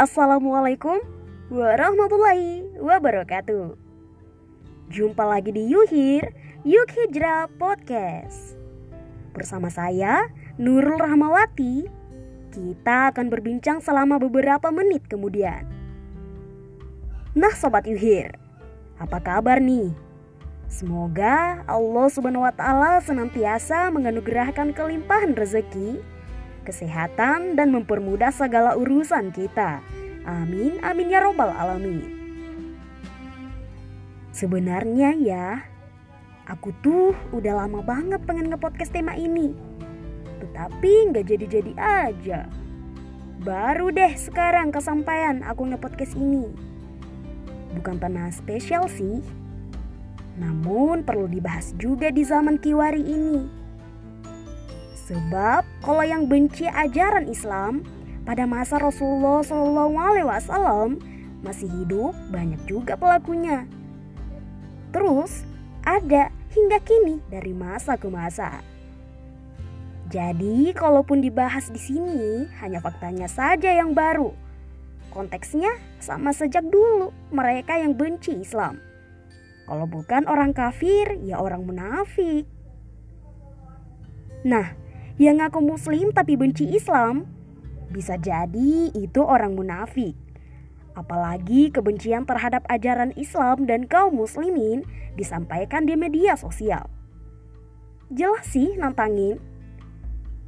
Assalamualaikum warahmatullahi wabarakatuh. Jumpa lagi di Yuhir Yuk Hijrah Podcast. Bersama saya Nurul Rahmawati. Kita akan berbincang selama beberapa menit kemudian. Nah Sobat Yuhir Apa kabar nih? Semoga Allah Subhanahu wa taala senantiasa menganugerahkan kelimpahan rezeki, kesehatan dan mempermudah segala urusan kita. Amin amin ya robbal alamin. Sebenarnya ya, aku tuh udah lama banget pengen nge-podcast tema ini. Tetapi nggak jadi-jadi aja. Baru deh sekarang kesampaian aku nge-podcast ini. Bukan tanah spesial sih, namun perlu dibahas juga di zaman kiwari ini. Sebab kalau yang benci ajaran Islam pada masa Rasulullah SAW masih hidup banyak juga pelakunya. Terus ada hingga kini dari masa ke masa. Jadi, kalaupun dibahas di sini, hanya faktanya saja yang baru. Konteksnya sama sejak dulu mereka yang benci Islam. Kalau bukan orang kafir, ya orang munafik. Nah, yang ngaku muslim tapi benci Islam, bisa jadi itu orang munafik. Apalagi kebencian terhadap ajaran Islam dan kaum muslimin disampaikan di media sosial. Jelas sih nantangin.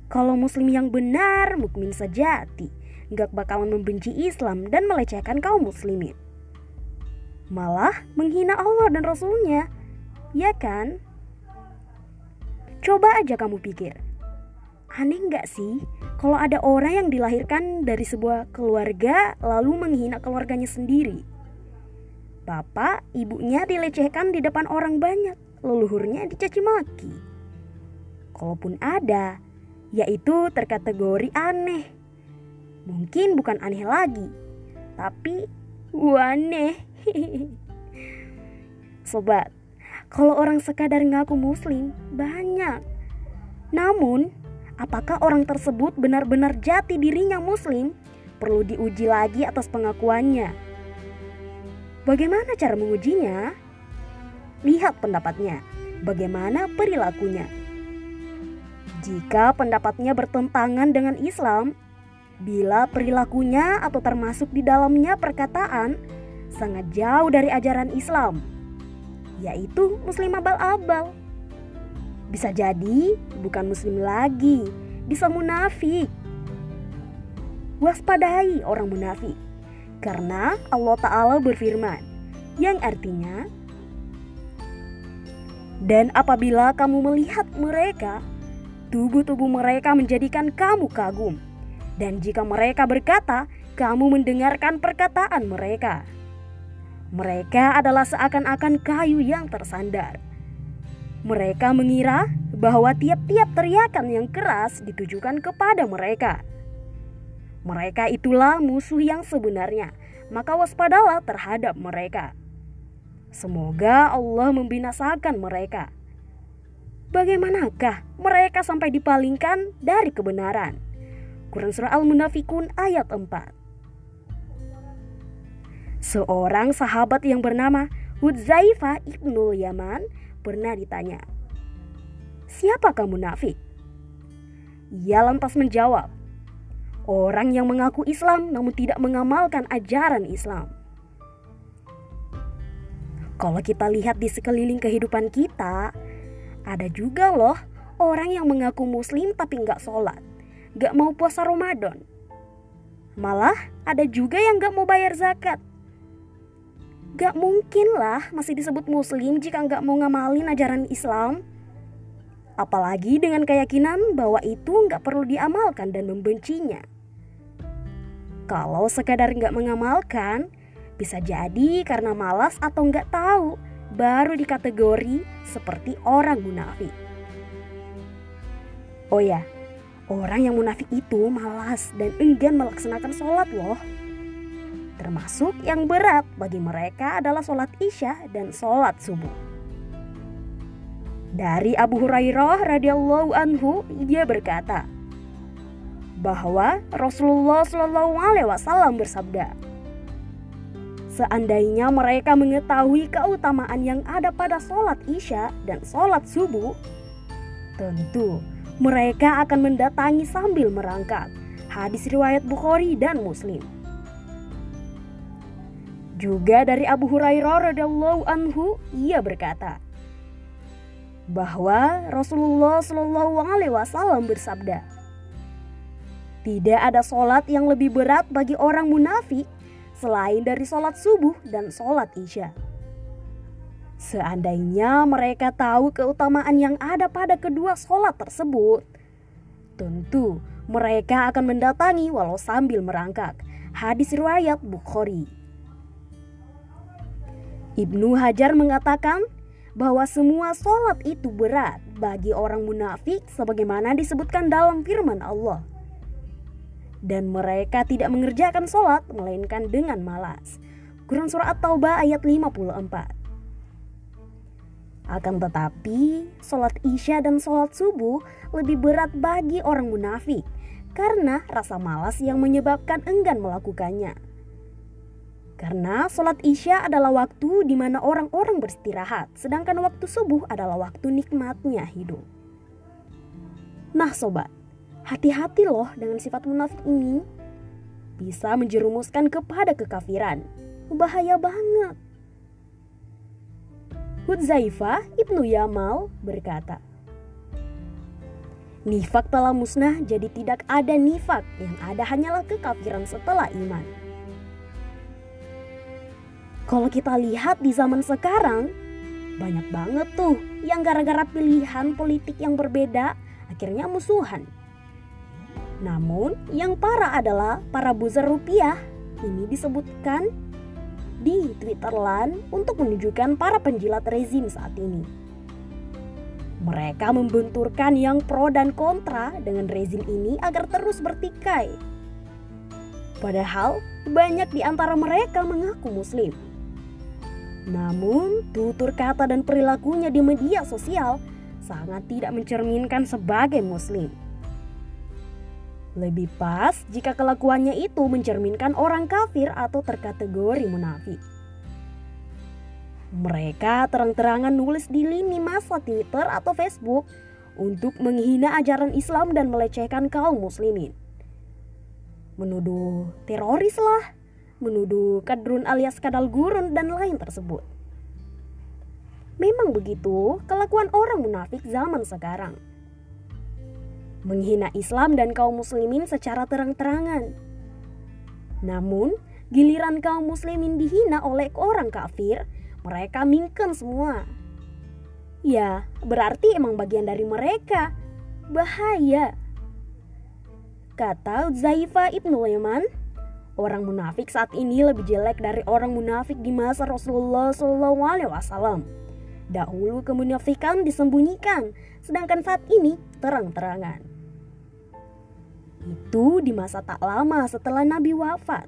Kalau muslim yang benar, mukmin sejati, gak bakalan membenci Islam dan melecehkan kaum muslimin malah menghina Allah dan Rasulnya. Ya kan? Coba aja kamu pikir. Aneh nggak sih kalau ada orang yang dilahirkan dari sebuah keluarga lalu menghina keluarganya sendiri? Bapak, ibunya dilecehkan di depan orang banyak, leluhurnya dicaci maki. Kalaupun ada, yaitu terkategori aneh. Mungkin bukan aneh lagi, tapi aneh. Sobat, kalau orang sekadar ngaku muslim banyak. Namun, apakah orang tersebut benar-benar jati dirinya muslim? Perlu diuji lagi atas pengakuannya. Bagaimana cara mengujinya? Lihat pendapatnya, bagaimana perilakunya. Jika pendapatnya bertentangan dengan Islam, bila perilakunya atau termasuk di dalamnya perkataan sangat jauh dari ajaran Islam, yaitu muslim abal-abal. Bisa jadi bukan muslim lagi, bisa munafik. Waspadai orang munafik, karena Allah Ta'ala berfirman, yang artinya, Dan apabila kamu melihat mereka, tubuh-tubuh mereka menjadikan kamu kagum. Dan jika mereka berkata, kamu mendengarkan perkataan mereka. Mereka adalah seakan-akan kayu yang tersandar. Mereka mengira bahwa tiap-tiap teriakan yang keras ditujukan kepada mereka. Mereka itulah musuh yang sebenarnya, maka waspadalah terhadap mereka. Semoga Allah membinasakan mereka. Bagaimanakah mereka sampai dipalingkan dari kebenaran? Quran Surah Al-Munafikun ayat 4 Seorang sahabat yang bernama Hudzaifah ibnul Yaman pernah ditanya, Siapa kamu munafik? Ia lantas menjawab, Orang yang mengaku Islam namun tidak mengamalkan ajaran Islam. Kalau kita lihat di sekeliling kehidupan kita, ada juga loh orang yang mengaku muslim tapi nggak sholat, nggak mau puasa Ramadan. Malah ada juga yang nggak mau bayar zakat. Gak mungkin lah masih disebut muslim jika gak mau ngamalin ajaran Islam. Apalagi dengan keyakinan bahwa itu gak perlu diamalkan dan membencinya. Kalau sekadar gak mengamalkan, bisa jadi karena malas atau gak tahu, baru dikategori seperti orang munafik. Oh ya, orang yang munafik itu malas dan enggan melaksanakan sholat loh. Termasuk yang berat bagi mereka adalah sholat isya dan sholat subuh. Dari Abu Hurairah radhiyallahu anhu ia berkata, bahwa Rasulullah Shallallahu Alaihi Wasallam bersabda, Seandainya mereka mengetahui keutamaan yang ada pada sholat isya dan sholat subuh, tentu mereka akan mendatangi sambil merangkak. Hadis riwayat Bukhari dan Muslim. Juga dari Abu Hurairah radhiallahu anhu ia berkata bahwa Rasulullah Shallallahu alaihi wasallam bersabda Tidak ada sholat yang lebih berat bagi orang munafik selain dari sholat subuh dan sholat isya. Seandainya mereka tahu keutamaan yang ada pada kedua sholat tersebut, tentu mereka akan mendatangi walau sambil merangkak. Hadis riwayat Bukhari. Ibnu Hajar mengatakan bahwa semua sholat itu berat bagi orang munafik sebagaimana disebutkan dalam firman Allah. Dan mereka tidak mengerjakan sholat melainkan dengan malas. Quran Surah At-Taubah ayat 54 akan tetapi, sholat isya dan sholat subuh lebih berat bagi orang munafik karena rasa malas yang menyebabkan enggan melakukannya. Karena sholat isya adalah waktu di mana orang-orang beristirahat, sedangkan waktu subuh adalah waktu nikmatnya hidup. Nah sobat, hati-hati loh dengan sifat munafik ini. Bisa menjerumuskan kepada kekafiran. Bahaya banget. Hudzaifah ibnu Yamal berkata, Nifak telah musnah jadi tidak ada nifak yang ada hanyalah kekafiran setelah iman. Kalau kita lihat di zaman sekarang, banyak banget tuh yang gara-gara pilihan politik yang berbeda akhirnya musuhan. Namun yang parah adalah para buzzer rupiah. Ini disebutkan di Twitter Twitterland untuk menunjukkan para penjilat rezim saat ini. Mereka membenturkan yang pro dan kontra dengan rezim ini agar terus bertikai. Padahal banyak di antara mereka mengaku muslim. Namun, tutur kata dan perilakunya di media sosial sangat tidak mencerminkan sebagai muslim. Lebih pas jika kelakuannya itu mencerminkan orang kafir atau terkategori munafik. Mereka terang-terangan nulis di lini masa Twitter atau Facebook untuk menghina ajaran Islam dan melecehkan kaum muslimin. Menuduh teroris lah, menuduh kadrun alias kadal gurun dan lain tersebut. Memang begitu kelakuan orang munafik zaman sekarang. Menghina Islam dan kaum muslimin secara terang-terangan. Namun, giliran kaum muslimin dihina oleh orang kafir, mereka mingkem semua. Ya, berarti emang bagian dari mereka. Bahaya. Kata Zaifa Ibnu Yaman, Orang munafik saat ini lebih jelek dari orang munafik di masa Rasulullah SAW. Dahulu kemunafikan disembunyikan, sedangkan saat ini terang-terangan. Itu di masa tak lama setelah Nabi wafat.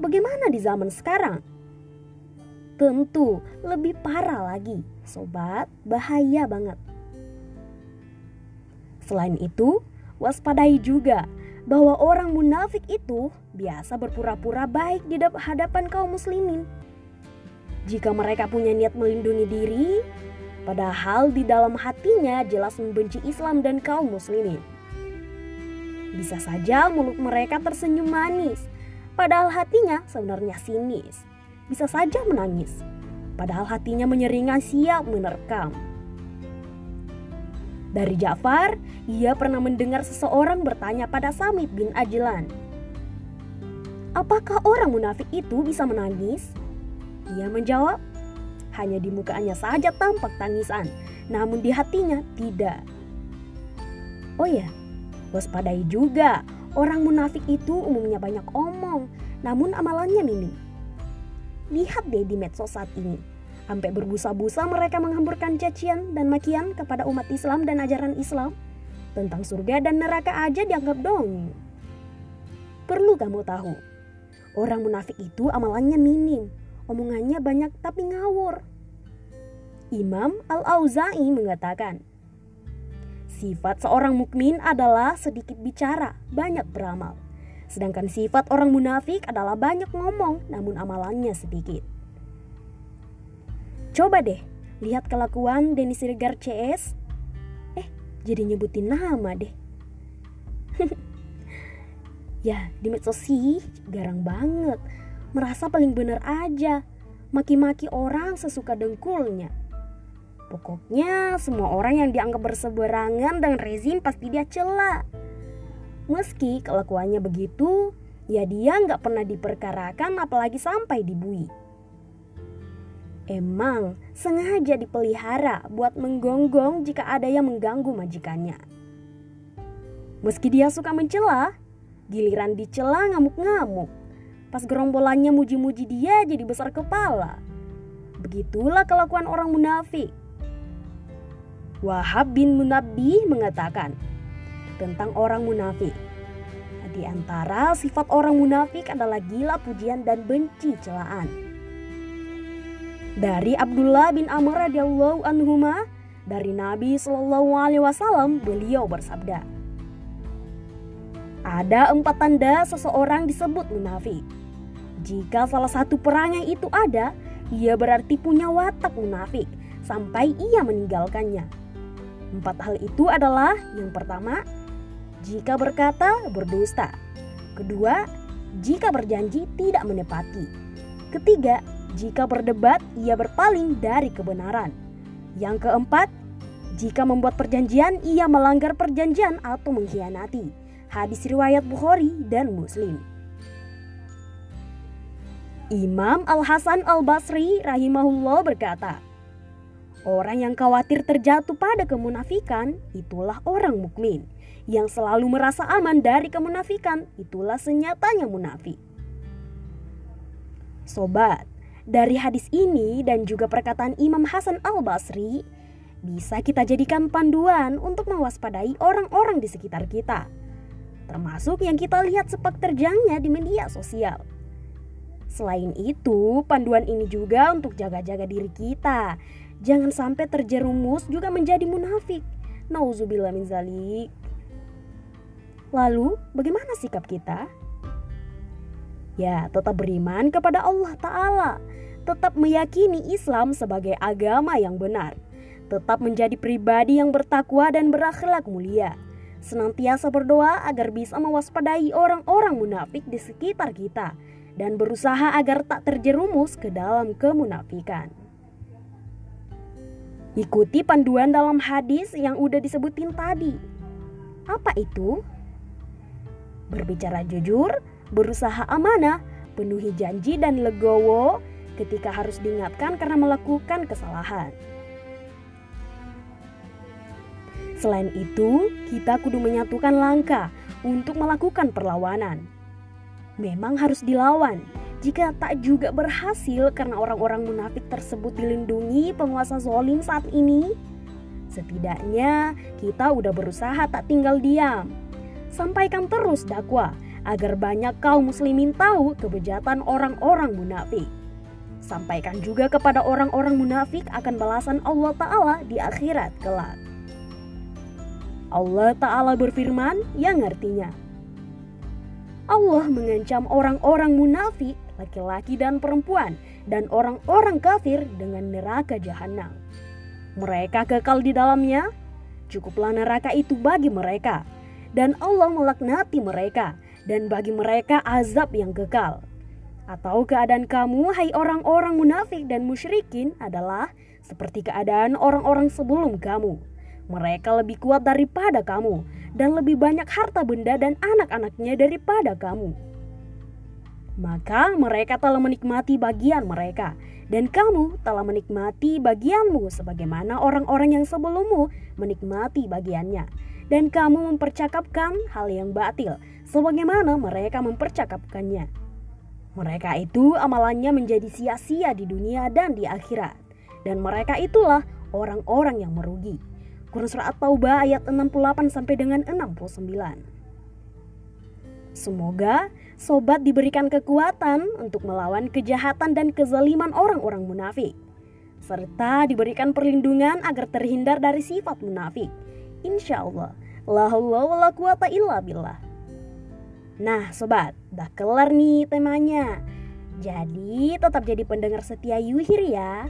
Bagaimana di zaman sekarang? Tentu lebih parah lagi, sobat, bahaya banget. Selain itu, waspadai juga bahwa orang munafik itu biasa berpura-pura baik di hadapan kaum muslimin. Jika mereka punya niat melindungi diri, padahal di dalam hatinya jelas membenci Islam dan kaum muslimin. Bisa saja mulut mereka tersenyum manis, padahal hatinya sebenarnya sinis. Bisa saja menangis, padahal hatinya menyeringai siap menerkam. Dari Ja'far, ia pernah mendengar seseorang bertanya pada Samit bin Ajlan. Apakah orang munafik itu bisa menangis? Ia menjawab, hanya di mukanya saja tampak tangisan, namun di hatinya tidak. Oh ya, waspadai juga, orang munafik itu umumnya banyak omong, namun amalannya minim. Lihat deh di medsos saat ini, Sampai berbusa-busa mereka menghamburkan cacian dan makian kepada umat Islam dan ajaran Islam. Tentang surga dan neraka aja dianggap dong. Perlu kamu tahu, orang munafik itu amalannya minim, omongannya banyak tapi ngawur. Imam Al-Auza'i mengatakan, Sifat seorang mukmin adalah sedikit bicara, banyak beramal. Sedangkan sifat orang munafik adalah banyak ngomong namun amalannya sedikit. Coba deh, lihat kelakuan Denny Siregar CS. Eh, jadi nyebutin nama deh. ya, di medsos sih garang banget. Merasa paling bener aja. Maki-maki orang sesuka dengkulnya. Pokoknya semua orang yang dianggap berseberangan dengan rezim pasti dia cela. Meski kelakuannya begitu, ya dia nggak pernah diperkarakan apalagi sampai dibui. Emang sengaja dipelihara buat menggonggong jika ada yang mengganggu majikannya. Meski dia suka mencela, giliran dicela ngamuk-ngamuk. Pas gerombolannya muji-muji dia jadi besar kepala. Begitulah kelakuan orang munafik. Wahab bin Munabbi mengatakan tentang orang munafik. Di antara sifat orang munafik adalah gila pujian dan benci celaan. Dari Abdullah bin Amr radhiyallahu anhu dari Nabi Shallallahu alaihi wasallam beliau bersabda Ada empat tanda seseorang disebut munafik Jika salah satu perangai itu ada ia berarti punya watak munafik sampai ia meninggalkannya Empat hal itu adalah yang pertama, jika berkata berdusta. Kedua, jika berjanji tidak menepati. Ketiga, jika berdebat ia berpaling dari kebenaran. Yang keempat, jika membuat perjanjian ia melanggar perjanjian atau mengkhianati. Hadis riwayat Bukhari dan Muslim. Imam Al-Hasan Al-Basri rahimahullah berkata, Orang yang khawatir terjatuh pada kemunafikan, itulah orang mukmin. Yang selalu merasa aman dari kemunafikan, itulah senyatanya munafik. Sobat, dari hadis ini dan juga perkataan Imam Hasan Al-Basri, bisa kita jadikan panduan untuk mewaspadai orang-orang di sekitar kita. Termasuk yang kita lihat sepak terjangnya di media sosial. Selain itu, panduan ini juga untuk jaga-jaga diri kita Jangan sampai terjerumus juga menjadi munafik. Nauzubillah min zalik. Lalu, bagaimana sikap kita? Ya, tetap beriman kepada Allah Ta'ala. Tetap meyakini Islam sebagai agama yang benar. Tetap menjadi pribadi yang bertakwa dan berakhlak mulia. Senantiasa berdoa agar bisa mewaspadai orang-orang munafik di sekitar kita dan berusaha agar tak terjerumus ke dalam kemunafikan. Ikuti panduan dalam hadis yang udah disebutin tadi. Apa itu? Berbicara jujur, berusaha amanah, penuhi janji dan legowo ketika harus diingatkan karena melakukan kesalahan. Selain itu, kita kudu menyatukan langkah untuk melakukan perlawanan. Memang harus dilawan, jika tak juga berhasil karena orang-orang munafik tersebut dilindungi penguasa zolim saat ini, setidaknya kita udah berusaha tak tinggal diam. Sampaikan terus dakwah agar banyak kaum muslimin tahu kebejatan orang-orang munafik. Sampaikan juga kepada orang-orang munafik akan balasan Allah Ta'ala di akhirat kelak. Allah Ta'ala berfirman yang artinya, Allah mengancam orang-orang munafik laki-laki dan perempuan, dan orang-orang kafir dengan neraka jahanam. Mereka kekal di dalamnya, cukuplah neraka itu bagi mereka, dan Allah melaknati mereka, dan bagi mereka azab yang kekal. Atau keadaan kamu, hai orang-orang munafik dan musyrikin, adalah seperti keadaan orang-orang sebelum kamu. Mereka lebih kuat daripada kamu, dan lebih banyak harta benda dan anak-anaknya daripada kamu maka mereka telah menikmati bagian mereka, dan kamu telah menikmati bagianmu sebagaimana orang-orang yang sebelummu menikmati bagiannya. Dan kamu mempercakapkan hal yang batil, sebagaimana mereka mempercakapkannya. Mereka itu amalannya menjadi sia-sia di dunia dan di akhirat. Dan mereka itulah orang-orang yang merugi. Quran Surah At-Taubah ayat 68 sampai dengan 69. Semoga sobat diberikan kekuatan untuk melawan kejahatan dan kezaliman orang-orang munafik, serta diberikan perlindungan agar terhindar dari sifat munafik. insya Allah. La haula billah. Nah sobat, udah kelar nih temanya. Jadi tetap jadi pendengar setia Yuhir ya.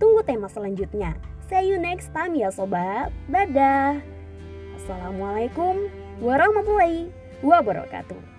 Tunggu tema selanjutnya. See you next time ya sobat. Dadah. Assalamualaikum warahmatullahi wabarakatuh.